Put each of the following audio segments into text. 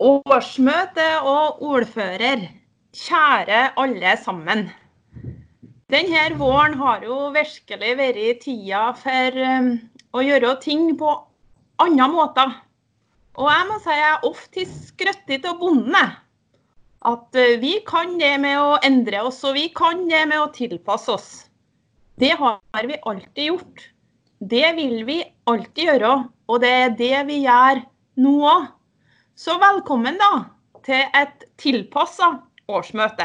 Årsmøte og ordfører, kjære alle sammen. Denne våren har jo virkelig vært tida for um, å gjøre ting på andre måter. Og jeg må si jeg er ofte skrøttet av bonden. At uh, vi kan det med å endre oss, og vi kan det med å tilpasse oss. Det har vi alltid gjort. Det vil vi alltid gjøre, og det er det vi gjør nå òg. Så velkommen da til et tilpassa årsmøte.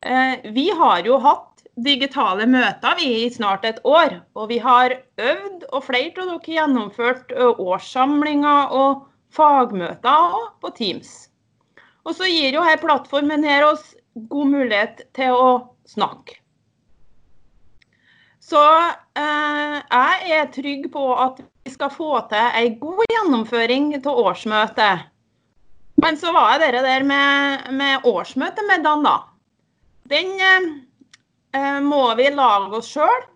Eh, vi har jo hatt digitale møter vi i snart et år, og vi har øvd, og flere av dere gjennomført årssamlinger og fagmøter på Teams. Og så gir jo her plattformen her oss god mulighet til å snakke. Så eh, jeg er trygg på at vi skal få til ei god gjennomføring av årsmøtet. Men så var det der med, med årsmøtemiddagen, da. Den eh, må vi lage oss sjøl.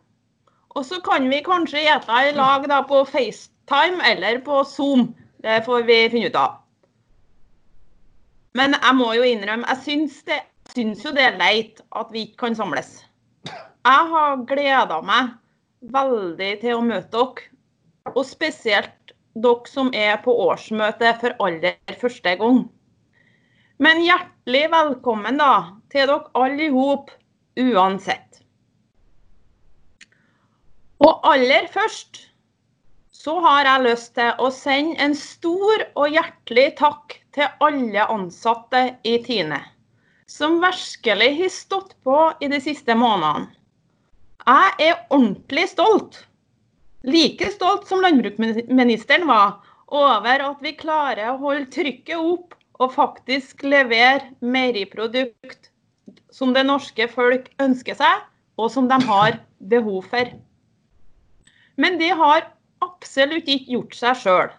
Og så kan vi kanskje gjete i lag da, på FaceTime eller på Zoom. Det får vi finne ut av. Men jeg må jo innrømme, jeg syns, det, syns jo det er leit at vi ikke kan samles. Jeg har gleda meg veldig til å møte dere. Og spesielt dere som er på årsmøte for aller første gang. Men hjertelig velkommen da, til dere alle i hop, uansett. Og aller først så har jeg lyst til å sende en stor og hjertelig takk til alle ansatte i Tine, som virkelig har stått på i de siste månedene. Jeg er ordentlig stolt. Like stolt som landbruksministeren var over at vi klarer å holde trykket opp og faktisk levere meieriprodukt som det norske folk ønsker seg, og som de har behov for. Men det har absolutt ikke gjort seg sjøl.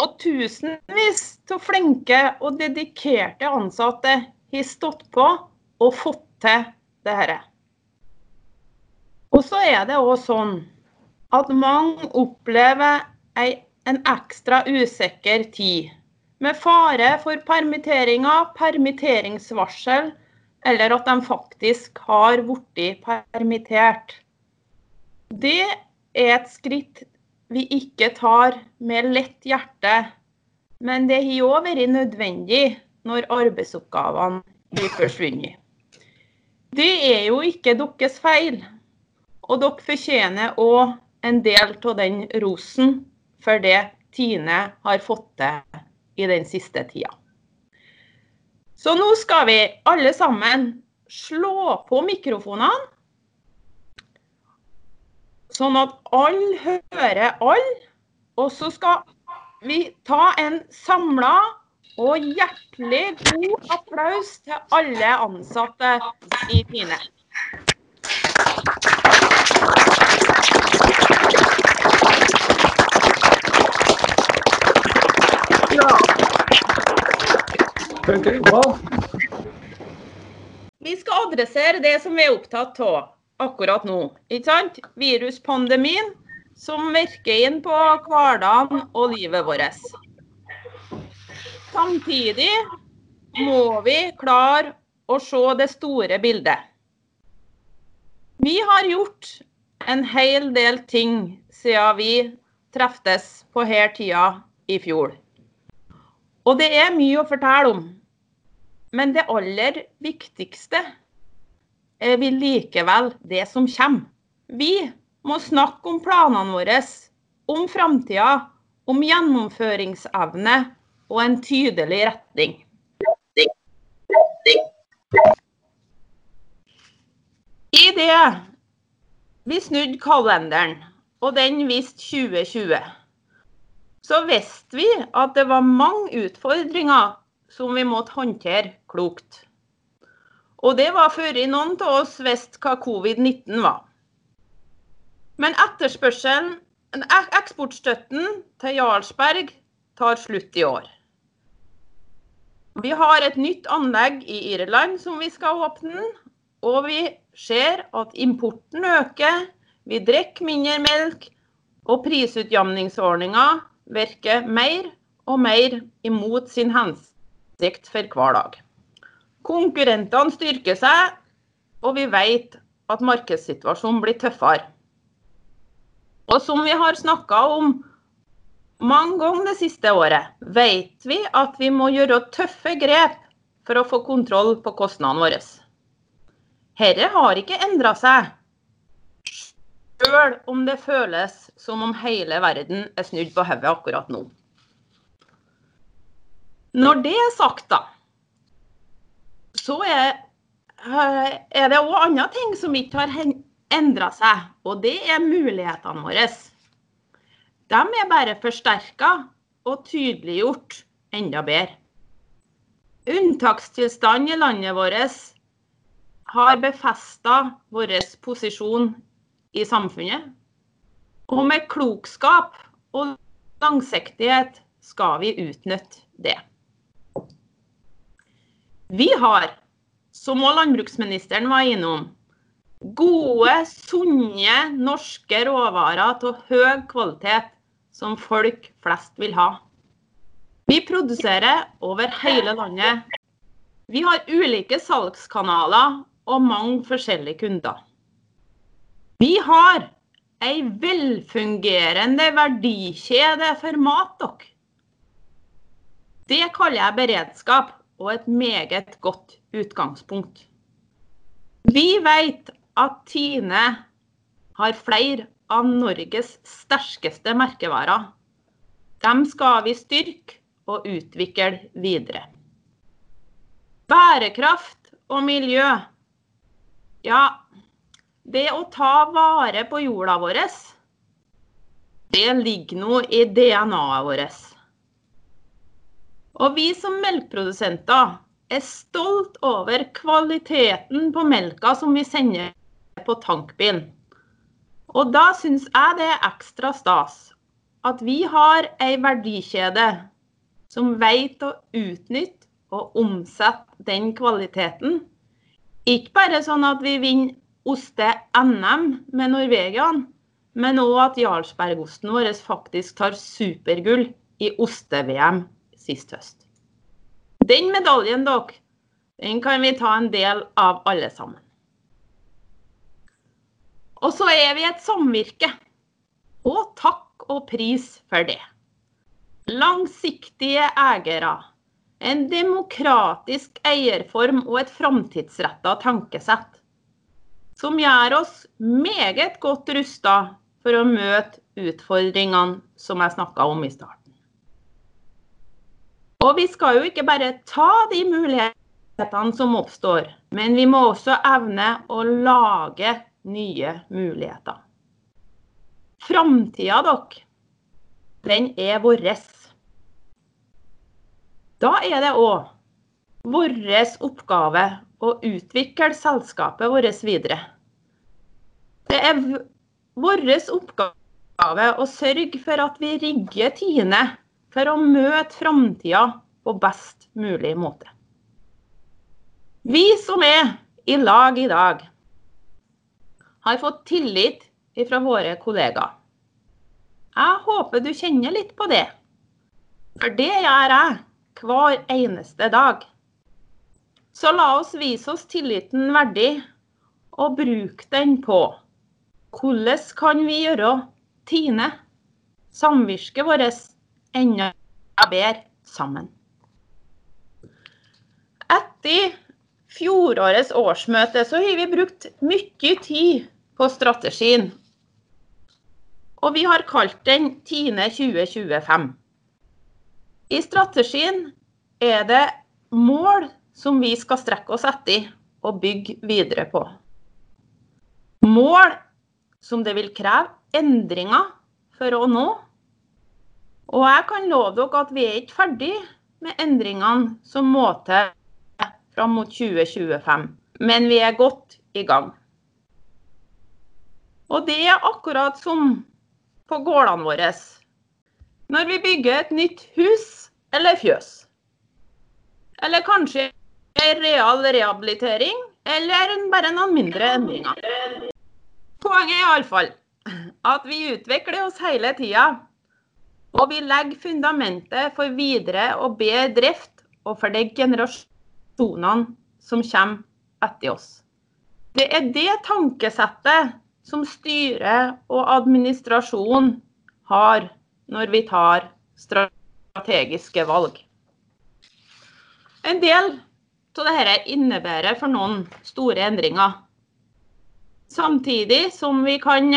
Og tusenvis av flinke og dedikerte ansatte har stått på og fått til dette. Og så er det òg sånn at mange opplever ei, en ekstra usikker tid. Med fare for permitteringer, permitteringsvarsel, eller at de faktisk har blitt permittert. Det er et skritt vi ikke tar med lett hjerte, men det har òg vært nødvendig når arbeidsoppgavene blir forsvunnet. Det er jo ikke deres feil. Og dere fortjener òg en del av den rosen for det Tine har fått til i den siste tida. Så nå skal vi alle sammen slå på mikrofonene, sånn at alle hører alle. Og så skal vi ta en samla og hjertelig god applaus til alle ansatte i Tine. Vi skal adressere det som vi er opptatt av akkurat nå. Ikke sant? Viruspandemien som virker inn på hverdagen og livet vårt. Samtidig må vi klare å se det store bildet. Vi har gjort en hel del ting siden vi treftes på her tida i fjor. Og det er mye å fortelle om. Men det aller viktigste er vi likevel det som kommer. Vi må snakke om planene våre, om framtida, om gjennomføringsevne og en tydelig retning. I det vi snudde kalenderen, og den viste 2020 så visste vi at det var mange utfordringer som vi måtte håndtere klokt. Og det var før noen av oss visste hva covid-19 var. Men etterspørselen, eksportstøtten til Jarlsberg tar slutt i år. Vi har et nytt anlegg i Irland som vi skal åpne, og vi ser at importen øker. Vi drikker mindre melk, og prisutjamningsordninga virker mer og mer imot sin hensikt for hver dag. Konkurrentene styrker seg, og vi vet at markedssituasjonen blir tøffere. Og som vi har snakka om mange ganger det siste året, vet vi at vi må gjøre tøffe grep for å få kontroll på kostnadene våre. Dette har ikke endra seg, sjøl om det føles som om hele verden er snudd på hodet akkurat nå. Når det er sagt, da, så er, er det òg andre ting som ikke har endra seg, og det er mulighetene våre. De er bare forsterka og tydeliggjort enda bedre. Unntakstilstanden i landet vårt har befesta vår posisjon i samfunnet. Og med klokskap og langsiktighet skal vi utnytte det. Vi har, som også landbruksministeren var innom, gode, sunne norske råvarer av høy kvalitet som folk flest vil ha. Vi produserer over hele landet. Vi har ulike salgskanaler og mange forskjellige kunder. Vi har ei velfungerende verdikjede for mat, dere. Det kaller jeg beredskap og et meget godt utgangspunkt. Vi vet at Tine har flere av Norges sterkeste merkevarer. Dem skal vi styrke og utvikle videre. Bærekraft og miljø. Ja, det å ta vare på jorda vår, det ligger nå i DNA-et vårt. Og vi som melkeprodusenter er stolt over kvaliteten på melka som vi sender på tankbilen. Og da syns jeg det er ekstra stas at vi har ei verdikjede som vet å utnytte og omsette den kvaliteten. Ikke bare sånn at vi vinner oste-NM med Norvegian, men òg at Jarlsbergosten vår faktisk tar supergull i oste-VM sist høst. Den medaljen, dere, den kan vi ta en del av alle sammen. Og så er vi et samvirke. Og takk og pris for det. Langsiktige eiere. En demokratisk eierform og et framtidsretta tankesett. Som gjør oss meget godt rusta for å møte utfordringene som jeg snakka om i starten. Og vi skal jo ikke bare ta de mulighetene som oppstår, men vi må også evne å lage nye muligheter. Framtida, dere, den er vår. Da er det òg vår oppgave å utvikle selskapet vårt videre. Det er vår oppgave å sørge for at vi rigger Tine for å møte framtida på best mulig måte. Vi som er i lag i dag, har fått tillit fra våre kollegaer. Jeg håper du kjenner litt på det. For det gjør jeg hver eneste dag. Så la oss vise oss tilliten verdig, og bruke den på hvordan kan vi gjøre Tine, samvirket vårt, enda bedre sammen. Etter fjorårets årsmøte så har vi brukt mye tid på strategien. Og vi har kalt den Tine 2025. I strategien er det mål som vi skal strekke oss etter og bygge videre på. Mål som det vil kreve endringer for å nå og jeg kan love dere at vi er ikke ferdig med endringene som må til fram mot 2025. Men vi er godt i gang. Og det er akkurat som på gårdene våre. Når vi bygger et nytt hus eller fjøs. Eller kanskje real rehabilitering, eller bare noen mindre endringer. Poenget er iallfall at vi utvikler oss hele tida. Og vi legger fundamentet for videre og bedre drift og for de generasjonene som kommer etter oss. Det er det tankesettet som styret og administrasjonen har når vi tar strategiske valg. En del av dette innebærer for noen store endringer. Samtidig som vi kan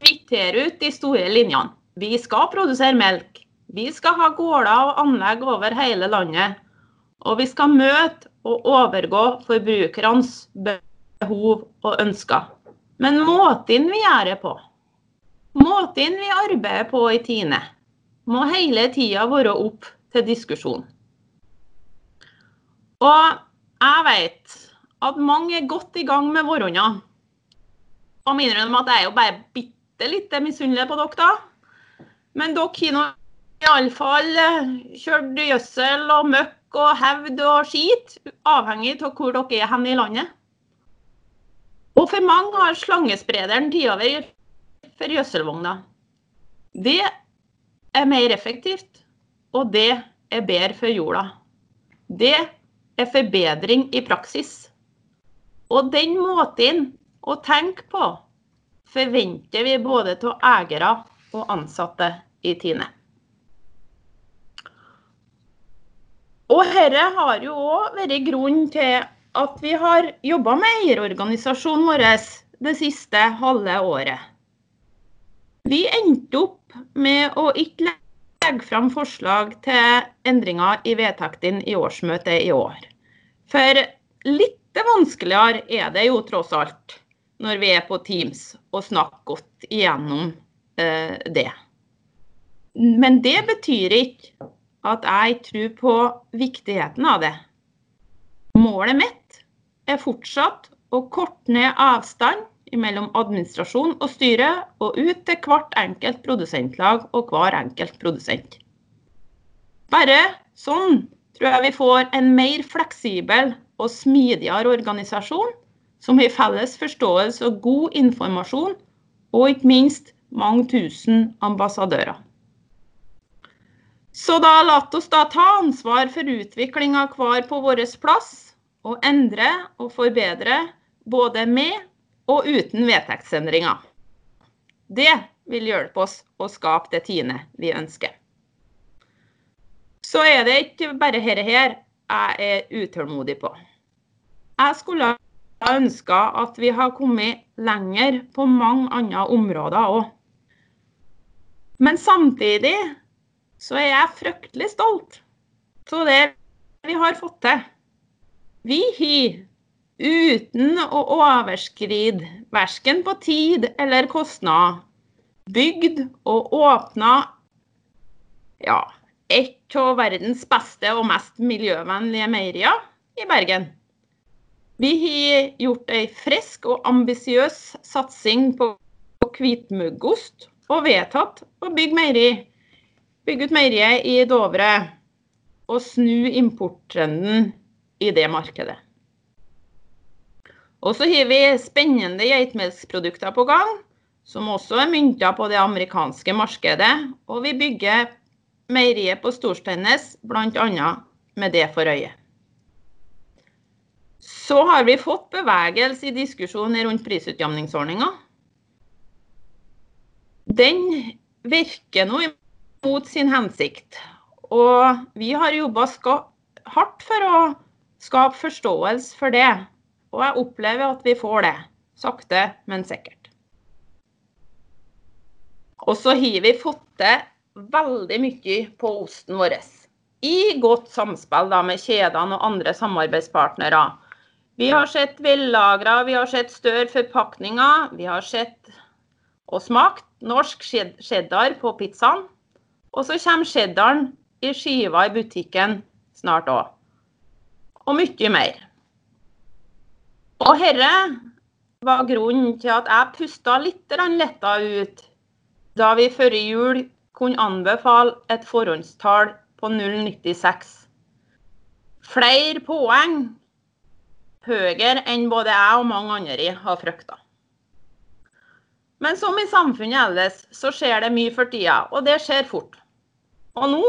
kvittere ut de store linjene. Vi skal produsere melk. Vi skal ha gårder og anlegg over hele landet. Og vi skal møte og overgå forbrukernes behov og ønsker. Men måten vi gjør det på, måten vi arbeider på i Tine, må hele tida være opp til diskusjon. Og jeg vet at mange er godt i gang med våronna. Og må innrømme at jeg er jo bare bitte litt misunnelig på dere, da. Men dere har iallfall eh, kjørt gjødsel og møkk og hevd og skit, avhengig av hvor dere er hen i landet. Og for mange har slangesprederen tatt over for gjødselvogna. Det er mer effektivt, og det er bedre for jorda. Det er forbedring i praksis. Og den måten å tenke på forventer vi både av eiere og ansatte i Tine. Og dette har jo òg vært grunnen til at vi har jobba med eierorganisasjonen vår det siste halve året. Vi endte opp med å ikke legge fram forslag til endringer i vedtektene i årsmøtet i år. For litt vanskeligere er det jo tross alt når vi er på Teams og snakker godt igjennom Eh, det. Men det betyr ikke at jeg tror på viktigheten av det. Målet mitt er fortsatt å korte ned avstand mellom administrasjon og styre, og ut til hvert enkelt produsentlag og hver enkelt produsent. Bare sånn tror jeg vi får en mer fleksibel og smidigere organisasjon, som har felles forståelse og god informasjon, og ikke minst mange tusen ambassadører. Så da la oss da ta ansvar for utviklinga hver på vår plass, og endre og forbedre både med og uten vedtektsendringer. Det vil hjelpe oss å skape det tiende vi ønsker. Så er det ikke bare dette her jeg er utålmodig på. Jeg skulle ønska at vi har kommet lenger på mange andre områder òg. Men samtidig så er jeg fryktelig stolt av det vi har fått til. Vi har, uten å overskride verken på tid eller kostnad, bygd og åpna ja, et av verdens beste og mest miljøvennlige meierier i Bergen. Vi har gjort ei frisk og ambisiøs satsing på hvitmuggost og vedtatt å bygge meieri. Bygge ut meieriet i Dovre og snu importtrenden i det markedet. Og så har vi spennende geitmelksprodukter på gang, som også er mynta på det amerikanske markedet. Og vi bygger meieriet på Storsteinnes bl.a. med det for øye. Så har vi fått bevegelse i diskusjonen rundt prisutjamningsordninga den virker nå mot sin hensikt. Og vi har jobba hardt for å skape forståelse for det. Og jeg opplever at vi får det. Sakte, men sikkert. Og så har vi fått til veldig mye på osten vår. I godt samspill da, med kjedene og andre samarbeidspartnere. Vi har sett vellagra, vi har sett større forpakninger, vi har sett og smakt norsk cheddar på pizzaen. Og så kommer cheddaren i skiva i butikken snart òg. Og mye mer. Og herre var grunnen til at jeg pusta litt letta ut da vi før jul kunne anbefale et forhåndstall på 0,96. Flere poeng høyere enn både jeg og mange andre har frykta. Men som i samfunnet ellers, så skjer det mye for tida, og det skjer fort. Og nå,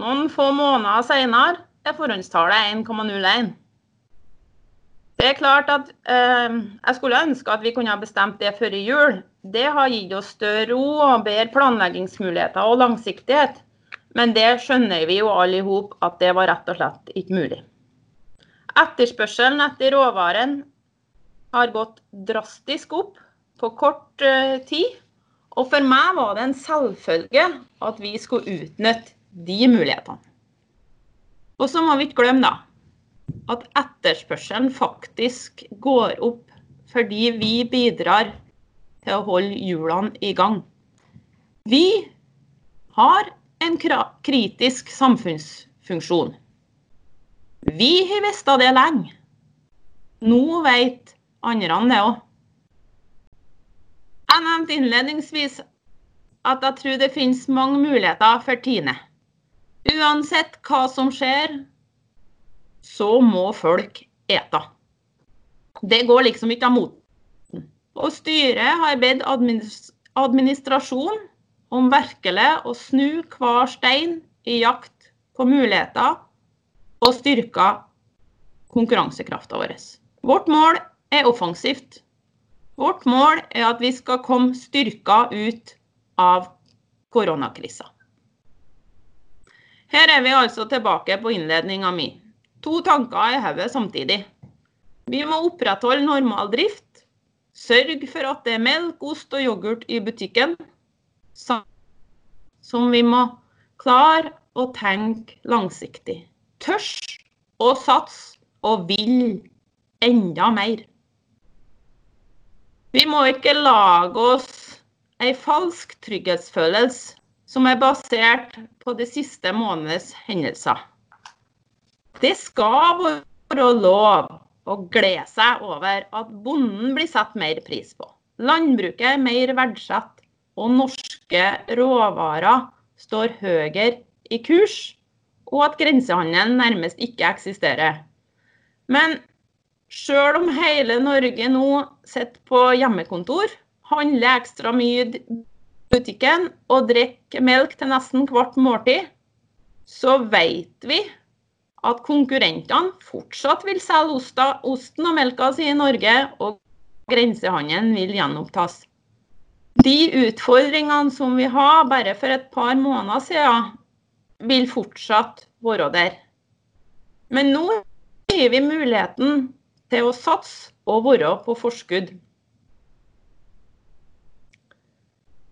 noen få måneder senere, er forhåndstallet 1,01. Det er klart at eh, Jeg skulle ønske at vi kunne ha bestemt det før jul. Det har gitt oss større ro og bedre planleggingsmuligheter og langsiktighet. Men det skjønner vi jo alle i hop at det var rett og slett ikke mulig. Etterspørselen etter råvaren har gått drastisk opp på kort uh, tid. Og for meg var det en selvfølge at vi skulle utnytte de mulighetene. Og så må vi ikke glemme da, at etterspørselen faktisk går opp fordi vi bidrar til å holde hjulene i gang. Vi har en kritisk samfunnsfunksjon. Vi har visst det lenge. Nå vet andre det òg. Jeg nevnte innledningsvis at jeg tror det finnes mange muligheter for Tine. Uansett hva som skjer, så må folk ete. Det går liksom ikke av moten. Og styret har bedt administrasjonen om virkelig å snu hver stein i jakt på muligheter og styrke konkurransekrafta vår. Vårt mål er offensivt. Vårt mål er at vi skal komme styrka ut av koronakrisa. Her er vi altså tilbake på innledninga mi. To tanker i hodet samtidig. Vi må opprettholde normal drift. Sørge for at det er melk, ost og yoghurt i butikken. Som vi må klare å tenke langsiktig. Tørs å satse og vil enda mer. Vi må ikke lage oss ei falsk trygghetsfølelse som er basert på de siste måneders hendelser. Det skal være lov å glede seg over at bonden blir satt mer pris på. Landbruket er mer verdsatt, og norske råvarer står høyere i kurs, og at grensehandelen nærmest ikke eksisterer. Men Sjøl om hele Norge nå sitter på hjemmekontor, handler ekstra mye i butikken og drikker melk til nesten hvert måltid, så vet vi at konkurrentene fortsatt vil selge osten og melka si i Norge, og grensehandelen vil gjenopptas. De utfordringene som vi har bare for et par måneder siden, vil fortsatt være der. Men nå gir vi muligheten til å satse og være på forskudd.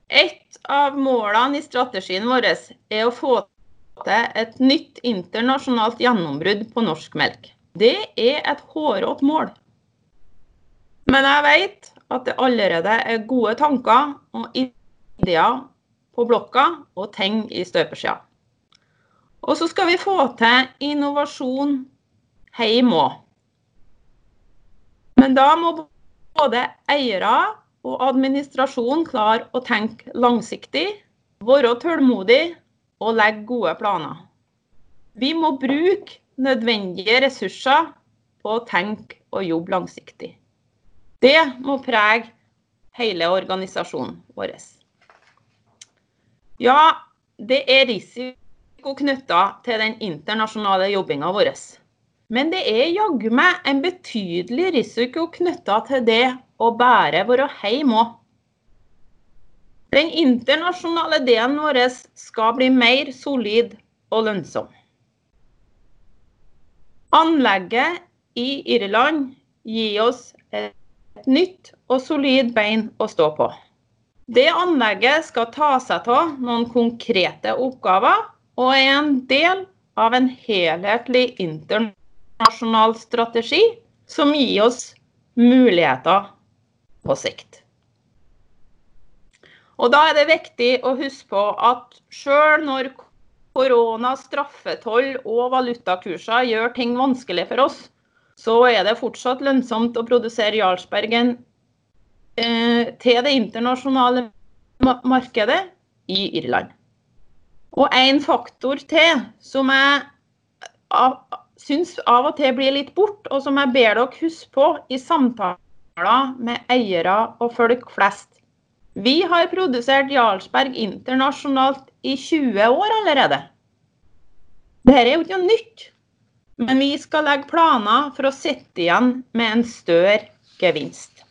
Et av målene i strategien vår er å få et nytt internasjonalt gjennombrudd på norsk melk. Det er et hårete mål. Men jeg vet at det allerede er gode tanker og ideer på blokka og ting i støpeskjea. Og så skal vi få til innovasjon hjemme òg. Men da må både eiere og administrasjon klare å tenke langsiktig, være tålmodig og legge gode planer. Vi må bruke nødvendige ressurser på å tenke og jobbe langsiktig. Det må prege hele organisasjonen vår. Ja, det er risiko knytta til den internasjonale jobbinga vår. Men det er jaggu meg en betydelig risiko knytta til det å bære være hjemme òg. Den internasjonale delen vår skal bli mer solid og lønnsom. Anlegget i Irland gir oss et nytt og solid bein å stå på. Det anlegget skal ta seg av noen konkrete oppgaver og er en del av en helhetlig internasjonal strategi som gir oss muligheter på sikt. Og Da er det viktig å huske på at selv når korona, straffetoll og valutakurser gjør ting vanskelig for oss, så er det fortsatt lønnsomt å produsere Jarlsbergen eh, til det internasjonale markedet i Irland. Og en faktor til som jeg syns av og til blir litt bort, og som jeg ber dere huske på i samtaler med eiere og folk flest, Vi har produsert Jarlsberg internasjonalt i 20 år allerede. Dette er jo ikke noe nytt, men vi skal legge planer for å sitte igjen med en større gevinst.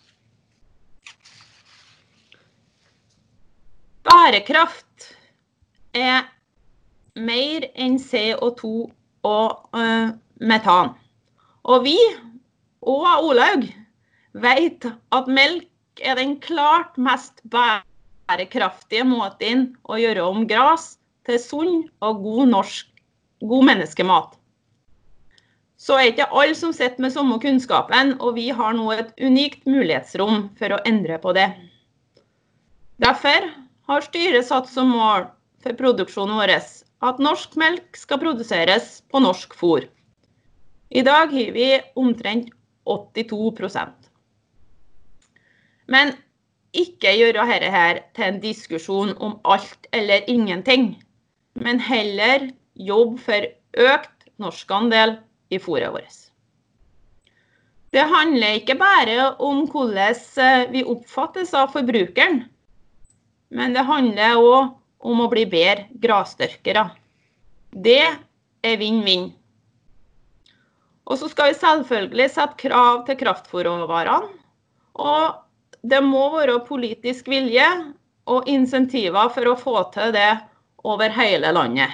Bærekraft er mer enn CO2 og uh, metan. Og vi, og Olaug, vet at melk er den klart mest bærekraftige måten å gjøre om gras til sunn og god norsk, god menneskemat. Så er ikke alle som sitter med samme kunnskapen, og vi har nå et unikt mulighetsrom for å endre på det. Derfor har styret satt som mål for produksjonen vår at norsk melk skal produseres på norsk fôr. I dag har vi omtrent 82 Men ikke gjøre dette her til en diskusjon om alt eller ingenting, men heller jobbe for økt norskandel i fôret vårt. Det handler ikke bare om hvordan vi oppfattes av forbrukeren, men det handler òg om å bli bedre grasdyrkere. Det er vinn-vinn. Og så skal vi selvfølgelig sette krav til kraftfôrråvarene. Og det må være politisk vilje og insentiver for å få til det over hele landet.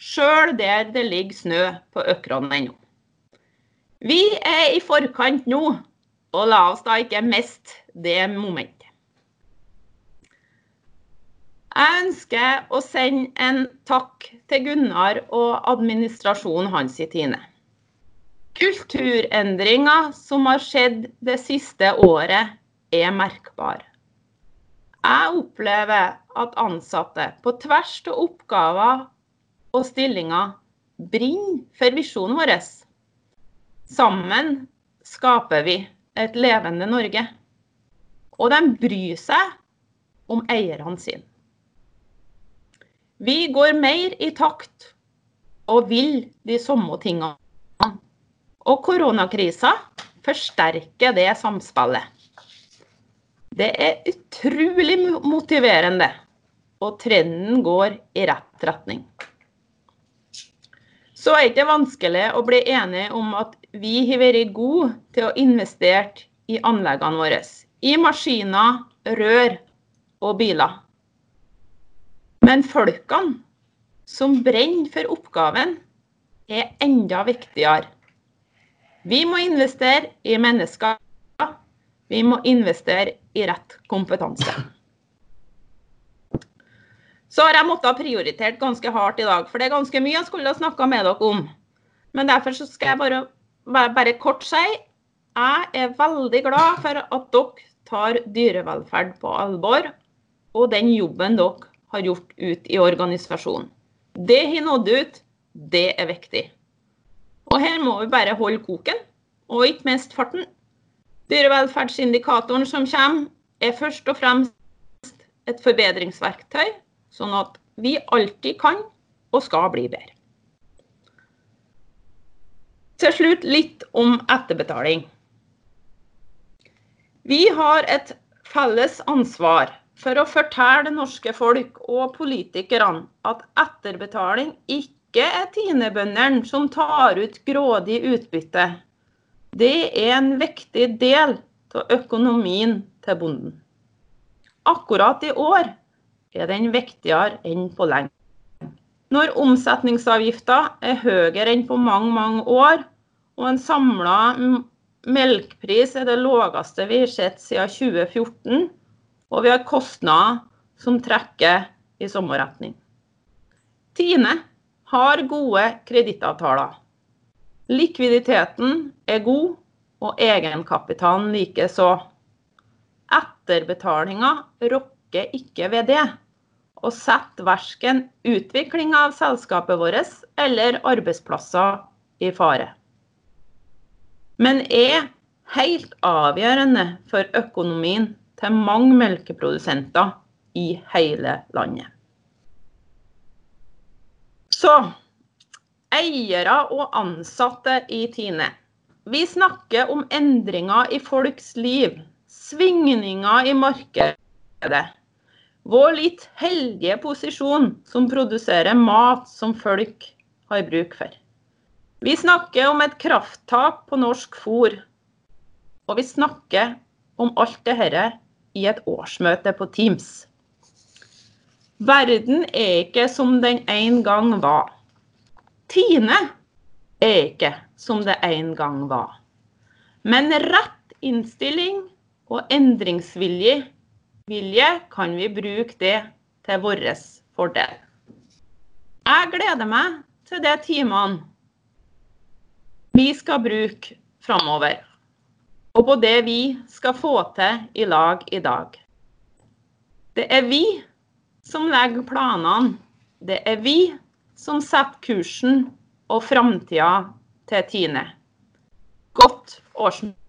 Sjøl der det ligger snø på økrene ennå. Vi er i forkant nå, og la oss da ikke miste det momentet. Jeg ønsker å sende en takk til Gunnar og administrasjonen hans i Tine. Kulturendringer som har skjedd det siste året, er merkbar. Jeg opplever at ansatte på tvers av oppgaver og stillinger brenner for visjonen vår. Sammen skaper vi et levende Norge. Og de bryr seg om eierne sine. Vi går mer i takt og vil de samme tingene. Og koronakrisa forsterker det samspillet. Det er utrolig motiverende, og trenden går i rett retning. Så er det ikke vanskelig å bli enige om at vi har vært gode til å investere i anleggene våre. I maskiner, rør og biler. Men folkene som brenner for oppgaven, er enda viktigere. Vi må investere i mennesker. Vi må investere i rett kompetanse. Så har jeg måttet prioritert ganske hardt i dag, for det er ganske mye jeg skulle ha snakka med dere om. Men derfor skal jeg bare, bare kort si jeg er veldig glad for at dere tar dyrevelferd på alvor, og den jobben dere har gjort ut i organisasjonen. Det har nådd ut, det er viktig. Og her må vi bare holde koken, og ikke minst farten. Dyrevelferdsindikatoren som kommer, er først og fremst et forbedringsverktøy, sånn at vi alltid kan og skal bli bedre. Til slutt litt om etterbetaling. Vi har et felles ansvar for å fortelle det norske folk og politikerne at etterbetaling ikke er tinebøndene som tar ut grådig utbytte. Det er en viktig del av økonomien til bonden. Akkurat i år er den viktigere enn på lenge. Når omsetningsavgifta er høyere enn på mange, mange år, og en samla melkpris er det laveste vi har sett siden 2014, og vi har kostnader som trekker i samme retning. Tine har gode kredittavtaler. Likviditeten er god, og egenkapitalen likeså. Etterbetalinga rokker ikke ved det, og setter verken utviklinga av selskapet vårt eller arbeidsplasser i fare. Men er helt avgjørende for økonomien til mange melkeprodusenter i hele landet. Så eiere og ansatte i Tine. Vi snakker om endringer i folks liv, svingninger i markedet, Vår litt heldige posisjon som produserer mat som folk har bruk for. Vi snakker om et krafttap på norsk fôr. Og vi snakker om alt dette i et årsmøte på Teams. Verden er ikke som den en gang var. Tine er ikke som det en gang var. Men rett innstilling og endringsvilje vilje, kan vi bruke det til vår fordel. Jeg gleder meg til de timene vi skal bruke framover, og på det vi skal få til i lag i dag. Det er vi som legger planene. Det er vi som setter kursen og framtida til Tine. Godt årsmøte.